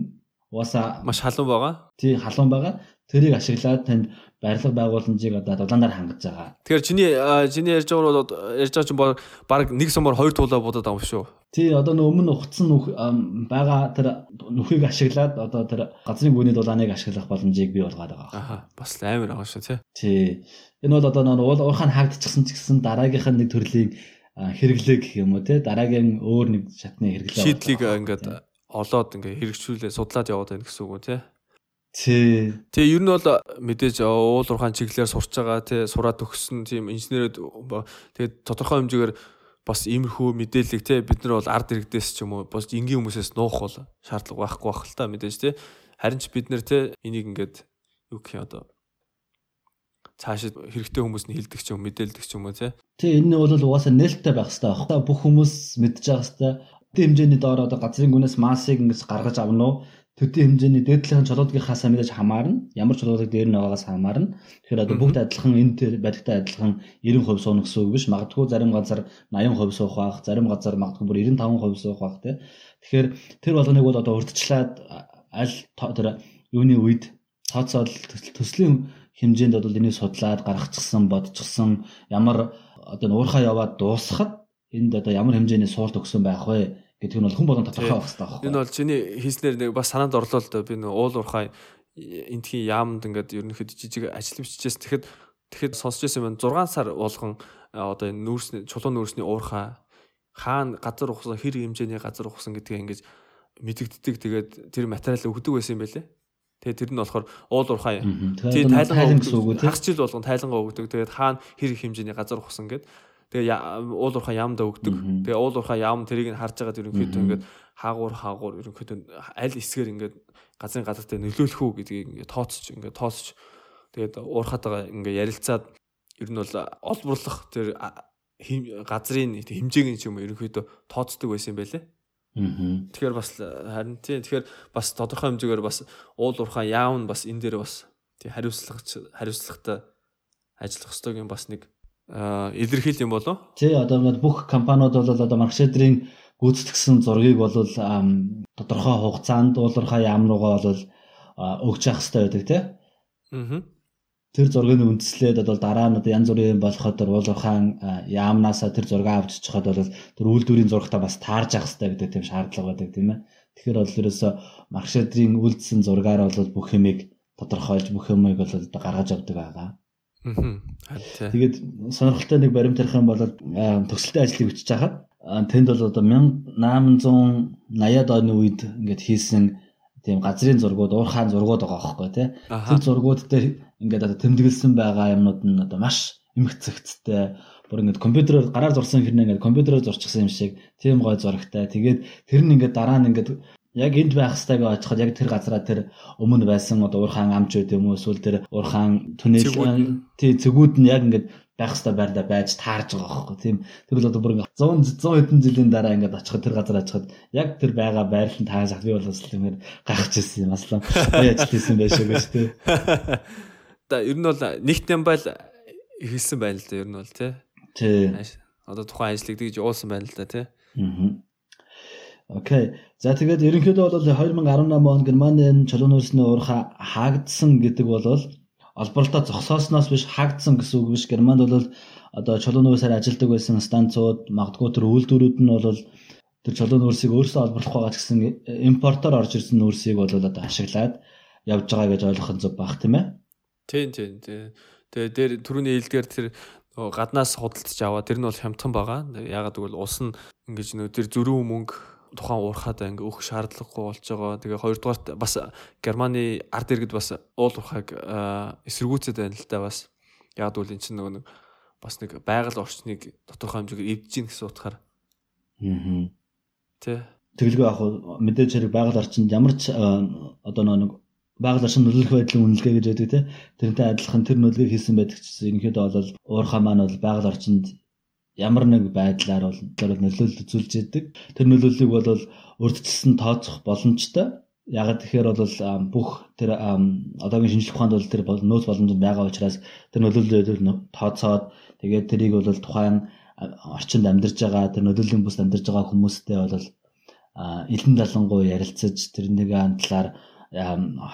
угаасаа маш халуун байгаа. Тий халуун байгаа. Тэрийг ашиглаад танд барилга байгууламжийг одоо дулаанаар хангаж байгаа. Тэгэхээр чиний чиний ярьж байгаа бол ярьж байгаа чинь баг нэг сумаар хоёр туулаа будаад байгаа юм шүү. Тий одоо нөө өмнө ухцсан байгаа тэр нүхийг ашиглаад одоо тэр газрын гүний дулааныг ашиглах боломжийг бий болгоод байгаа. Аха бас амар байгаа шүү тий. Тий. Энэ бол одоо нөө уурхаан хаагдчихсан ч гэсэн дараагийнх нь нэг төрлийн хэрэглээ гэх юм уу те дараагийн өөр нэг шатны хэрэглээ шийдлийг ингээд олоод ингээд хэрэгжүүлээ судлаад яваад байна гэсэн үг үү те Тий. Тэгээ ер нь бол мэдээж уул уурхаан чиглэлээр сурч байгаа тий сураад өгсөн тийм инженерүүд тэгээд тодорхой хэмжээгээр бас иймэрхүү мэдээллийг те бид нар бол ард иргэдээс ч юм уу бас энгийн хүмүүсээс нуух бол шаардлага байхгүй байх л та мэдээж те харин ч бид нар те энийг ингээд юу гэх юм одоо цаашид хэрэгтэй хүмүүс нь хилдэг ч юм мэдээлдэг ч юм уу те тий энэ нь бол угаасаа нээлттэй байх хэрэгтэй байна. Бүх хүмүүс мэдж байгаа хэрэгтэй. Тэ хэмжээний доор одоо газрын гүнээс массыг ингэж гаргаж авна уу? төдий хэмжээний дээдлэхэн чулуудгийнхаас мэдээж хамаарна. Ямар чулуудаг дээр нь байгаагаас хамаарна. Тэгэхээр одоо бүгд адилхан энэ баригтай адилхан 90% сууна гэсэн үг биш. Магадгүй зарим газар 80% суух байх, зарим газар магадгүй бүр 95% суух байх тий. Тэгэхээр тэр болгоныг бол одоо урдчлаад аль тэр юуны үед тооцоол төслийн хэмжээнд бол энийг судлаад гаргачихсан, бодчихсан ямар одоо уурхаа яваад дуусахад энд одоо ямар хэмжээний суулт өгсөн байх вэ? гэдэг нь бол хүн болгон тодорхой байх хэрэгтэй байна. Энэ бол чиний хийснээр нэг бас санаанд орлоо л да би нэг уул уурхай энтхийн яамд ингээд ерөнхийдөө жижиг ажил биччихээс тэгэхэд тэгэхэд сонсч байсан юм 6 сар болгон одоо энэ нүүрсний чулуун нүүрсний уурхай хаана газар ухсан хэр хэмжээний газар ухсан гэдгийг ингээд мэдэгддэг тэгээд тэр материал өгдөг байсан юм байлээ. Тэгээ тэр нь болохоор уул уурхай. Тийм тайлан гэсэн үг үү? Хагас жил болгон тайлангаа өгдөг. Тэгээд хаана хэр хэмжээний газар ухсан гэдэг Тэгээ уул уурхаа яамда өгдөг. Тэгээ уул уурхаа яам тэрийг нь харж байгаад ерөнхийдөө ингээд хаагуур хаагуур ерөнхийдөө аль хэсгээр ингээд газрын газартай нөлөөлөх үү гэдгийг ингээд тооцож ингээд тооцож тэгээд уурхаатайгаа ингээд ярилцаад ер нь бол олборлох тэр газрын хэмжээг нь ч юм ерөнхийдөө тооцдог байсан юм байлээ. Тэгэхээр бас харин тийм тэгэхээр бас тодорхой хэмжээгээр бас уул уурхаа яав нь бас энэ дээр бас тий хариуцлагч хариуцлагатай ажиллах ёстойг бас нэг илэрхийл юм болов? Тий одоо бүх компаниуд бол одоо маркетинг гүйцэтгсэн зургийг бол тодорхой хугацаанд уулуурхаа яам руугаа бол өгч явах хэрэгтэй байдаг тий. Аа. Тэр зургийг үндэслээд одоо дараа нь одоо янз бүрийн болоход уулуурхаан яамнасаа тэр зураг авч чихад бол тэр үйлдвэрийн зурагтаа бас таарж явах хэрэгтэй гэдэг тийм шаардлага байдаг тийм ээ. Тэгэхээр бол ерөөсө маркетинг үйлдэлсэн зургаар бол бүх юмыг тодорхойлж бүх юмыг бол гаргаж авдаг байгаа. Тэгээд сонирхолтой нэг баримт тарих юм бол төгсөлтийн ажлыг бичиж хахад тэнд бол одоо 1880-ад оны үед ингээд хийсэн тийм газрын зургууд, уурхаан зургууд байгаа байхгүй тий. Тэр зургууд дээр ингээд одоо тэмдэглэсэн байгаа юмнууд нь одоо маш эмгцэгцтэй. Бүр ингээд компьютероор гараар зурсан хэрнээ ингээд компьютероор зурчихсан юм шиг. Тийм гой зурагтай. Тэгээд тэр нь ингээд дараа нь ингээд яг энд байх хэвээр очиход яг тэр газараа тэр өмнө байсан одоо уурхаан амч үү юм уу? Эсвэл тэр уурхаан түнэл тий цэгүүд нь яг ингээд байх хэвээр байрда байж таарж байгаа байхгүй тийм. Тэр бол одоо бүр ингээд 100 100 хэдэн жилийн дараа ингээд очиход тэр газар очиход яг тэр байгаа байрлал нь тааж би бол бас л ингээд гайхаж ирсэн юм аслаа. Би ажил хийсэн байшаа гэж тий. Та ер нь бол нэгт юм байл хэлсэн байна л да ер нь бол тий. Тий. Одоо тухайн ажлыг тэгж уулсан байна л да тий. Аа Окей. За тэгээд ерөнхийдөө бол 2018 он Германы чулуун улсны уурхай хаагдсан гэдэг бол олборлолтоо зогсоосноос биш хаагдсан гэсэн үг биш. Германд бол одоо чулуун улсаар ажилладаг байсан станцууд магадгүй тэр үйлдвэрүүд нь бол тэр чулуун улсыг өөрсдөө олборлох байгаа гэсэн импортоор орж ирсэн улсыг бол одоо ашиглаад явж байгаа гэж ойлгох нь зөв баг тийм ээ. Тийм тийм тийм. Тэгээ дээр түрүүний хэлдгээр тэр гаднаас худалдаж аваа тэр нь бол хямдхан байгаа. Ягаад гэвэл улс нь ингэж нөө тэр зөрүү мөнгө тухайн уурхаадаа ингээ өөх шаардлагагүй болж байгаа. Тэгээ хоёрдугаарт бас Германы ард иргэд бас уул уурхайг эсэргүүцээд байна л та бас. Яг үл эн чинь нөгөө нэг бас нэг байгаль орчныг тодорхой хэмжээгээр эвдэж гин гэсэн утгаар. Аа. Тэ. Тэгэлгүй яг мэдээж хэрэг байгаль орчинд ямар ч одоо нэг байгаль орчин нөлөөлөх байдлын үнэлгээ гэж байдаг тийм. Тэрнтэй адилхан тэр нөлөөг хийсэн байдаг чинь ерөнхийдөө бол уурхай маань бол байгаль орчинд ямар нэг байдлаар бол нөлөөлөл үзүүлж яадаг. Тэр нөлөөллийг бол урдчилсан тооцох боломжтой. Яг тэгэхээр бол бүх тэр одоогийн шинжлэх ухаанд бол тэр нөөц боломж байгаа учраас тэр нөлөөллөөр тооцоод тэгээд тэрийг бол тухайн орчинд амьдарч байгаа тэр нөлөөллийн бүс амьдарч байгаа хүмүүстэй бол элен далангуй ярилцаж тэрнийг талаар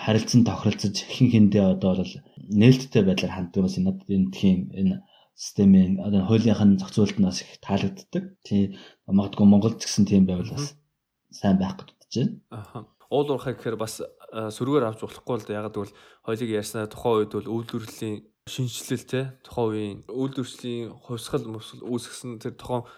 харилцан тохиролцож хэн хэндээ одоо бол нээлттэй байдлаар ханддаг бас энэ энэ тхийн энэ системийн одоо хуулийнхын зохицуулалт нь бас их таалагддаг. Тийм магадгүй Монголд ч гэсэн тийм байвал бас сайн байх гэж бодож байна. Аа. Уул уурхай гэхээр бас сөргөөр авч болохгүй л да. Ягаад гэвэл хоёлыг ярьснаа тухайн үед бол үйлдвэрлэлийн шинжилэл те тухайн үеийн үйлдвэрчлийн хувьсгал мөсгөл үүсгэсэн тэр тухайн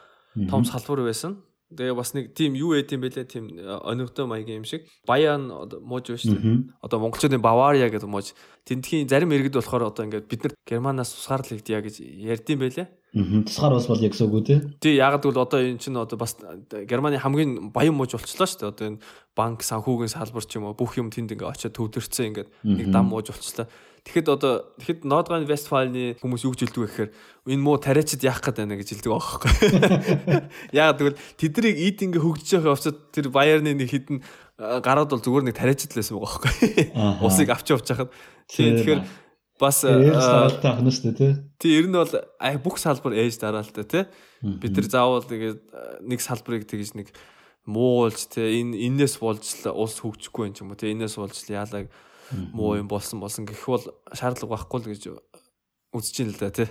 том салбар байсан. Тэгээ бас нэг тийм юу ээ тийм бэлээ тийм онигдоо маягийн юм шиг. Баян мууж байна шүү дээ. Одоо монголчуудын Бавария гэдэг мууж. Тэнтхийн зарим иргэд болохоор одоо ингээд бид нар Германаас тусгаарлал хийдэ гэж ярьдсан байлээ. Тусгаар ус бол яг үү те? Тий яг гэвэл одоо энэ чинь одоо бас Германы хамгийн баян мууж болчихлоо шүү дээ. Одоо энэ банк санхүүгийн салбар ч юм уу бүх юм тэнд ингээд очиод төвлөрсөн ингээд нэг дам мууж болчихлоо. Тэгэхэд одоо тэгэхэд Нордгайн Вестфалны хүмүүс юу гэж хэлдэг вэ гэхээр энэ муу тариачид яах гээд байна гэж хэлдэг аахгүй. Яагаад гэвэл тэднийг ид ингээ хөгжиж байгаа явцад тэр Баярны нэг хідэн гараад бол зүгээр нэг тариачид л байсан байгаа аахгүй. Усыг авч явж хахад. Тэгэхээр бас дараалтай ахна шүү дээ тий. Ер нь бол бүх салбар ээж дараалтай тий. Бид тэр заавал тэгээд нэг салбарыг тэгж нэг муулж тий энэ энээс болж улс хөгжихгүй юм ч юм уу тий энээс болж яалаа муу юм болсон болсон гэх бол шаардлага байхгүй л гэж үзэж ин л да тий.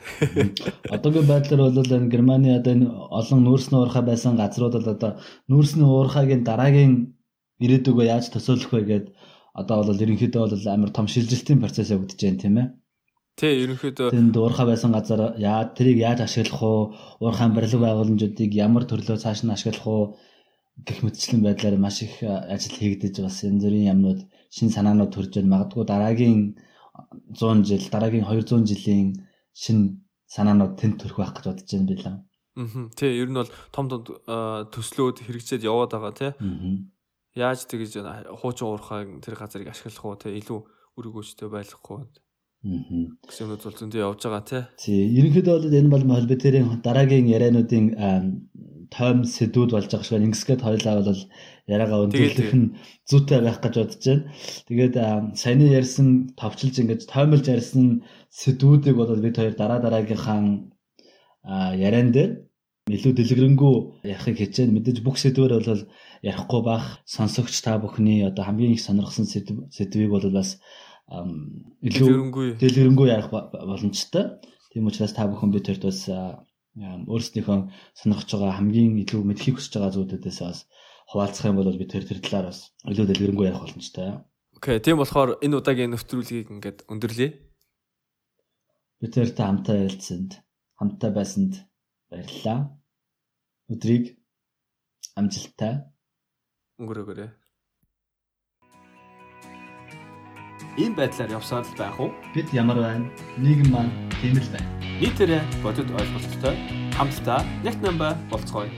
Одоогийн байдлаар бол энэ Германы одоо энэ олон нүүрсний уурхай байсан газрууд бол одоо нүүрсний уурхайгийн дараагийн ирээдүгөө яаж төсөөлөх вэ гэд одоо бол ерөнхийдөө бол амар том шилжилтийн процесс явагдаж байна тийм ээ. Тий, ерөнхийдөө тэнд уурхай байсан газар яа тэрийг яаж ашиглах уу, уурхайн барилга байгууламжуудыг ямар төрлөөр цааш нь ашиглах уу гэх мэтчлэн байдлаар маш их ажил хийгдэж бас энэ зэрийн юмнууд шин санаанууд төрж байна. Магадгүй дараагийн 100 жил, дараагийн 200 жилийн шин санаанууд тэнд төрөх байх гэж бодож байна билээ. Аа. Тий, ер нь бол том том төслүүд хэрэгжээд яваад байгаа тий. Яаж тэгж хуучин уурхайг тэр газрыг ашиглах уу тий илүү өргөөжтэй байлгахгүй. Аа. Гэсэн юмуд бол зөндөө явж байгаа тий. Тий, ерөнхийдөө бол энэ бол холботерийн дараагийн яриануудын тойм сэдвүүд болж байгаа шиг ингэсгээд хоёлаа бол яриагаа өндөрлөх нь зүйтэй байх гэж бодож байна. Тэгээд саяны ярьсан товчилж ингэж тоймолж ярьсан сэдвүүдийг бол бид хоёр дараа дараагийнхаа яриан дээр илүү дэлгэрэнгүй ярихыг хичээн мэдээж бүх сэдвээр бол ярихгүй бах сонсогч та бүхний одоо хамгийн их сонирхсан сэдвийг бол бас илүү дэлгэрэнгүй ярих боломжтой. Тийм учраас та бүхэн бид хоёрт бас өөрсдийнхөө сонирхож байгаа хамгийн илүү мэдхийг хүсэж байгаа зүйлүүдээс бас хуваалцах юм бол бид тэр тэр талаар бас илүү дэлгэрэнгүй ярих боломжтой. Окей, тийм болохоор энэ удаагийн нэвтрүүлгийг ингээд өндөрлөе. Бид тэртэй хамтаа ярилцсанд, хамтаа байсанд баярлалаа. Өдрийг амжилттай өнгөрөөгөөрэй. Ийм байдлаар явсаар л байх уу? Бид ямар байна? Нийгэм маань тийм л байна. Нийтээрээ бодит ойлголттой хамтдаа нэг намба болцгоё.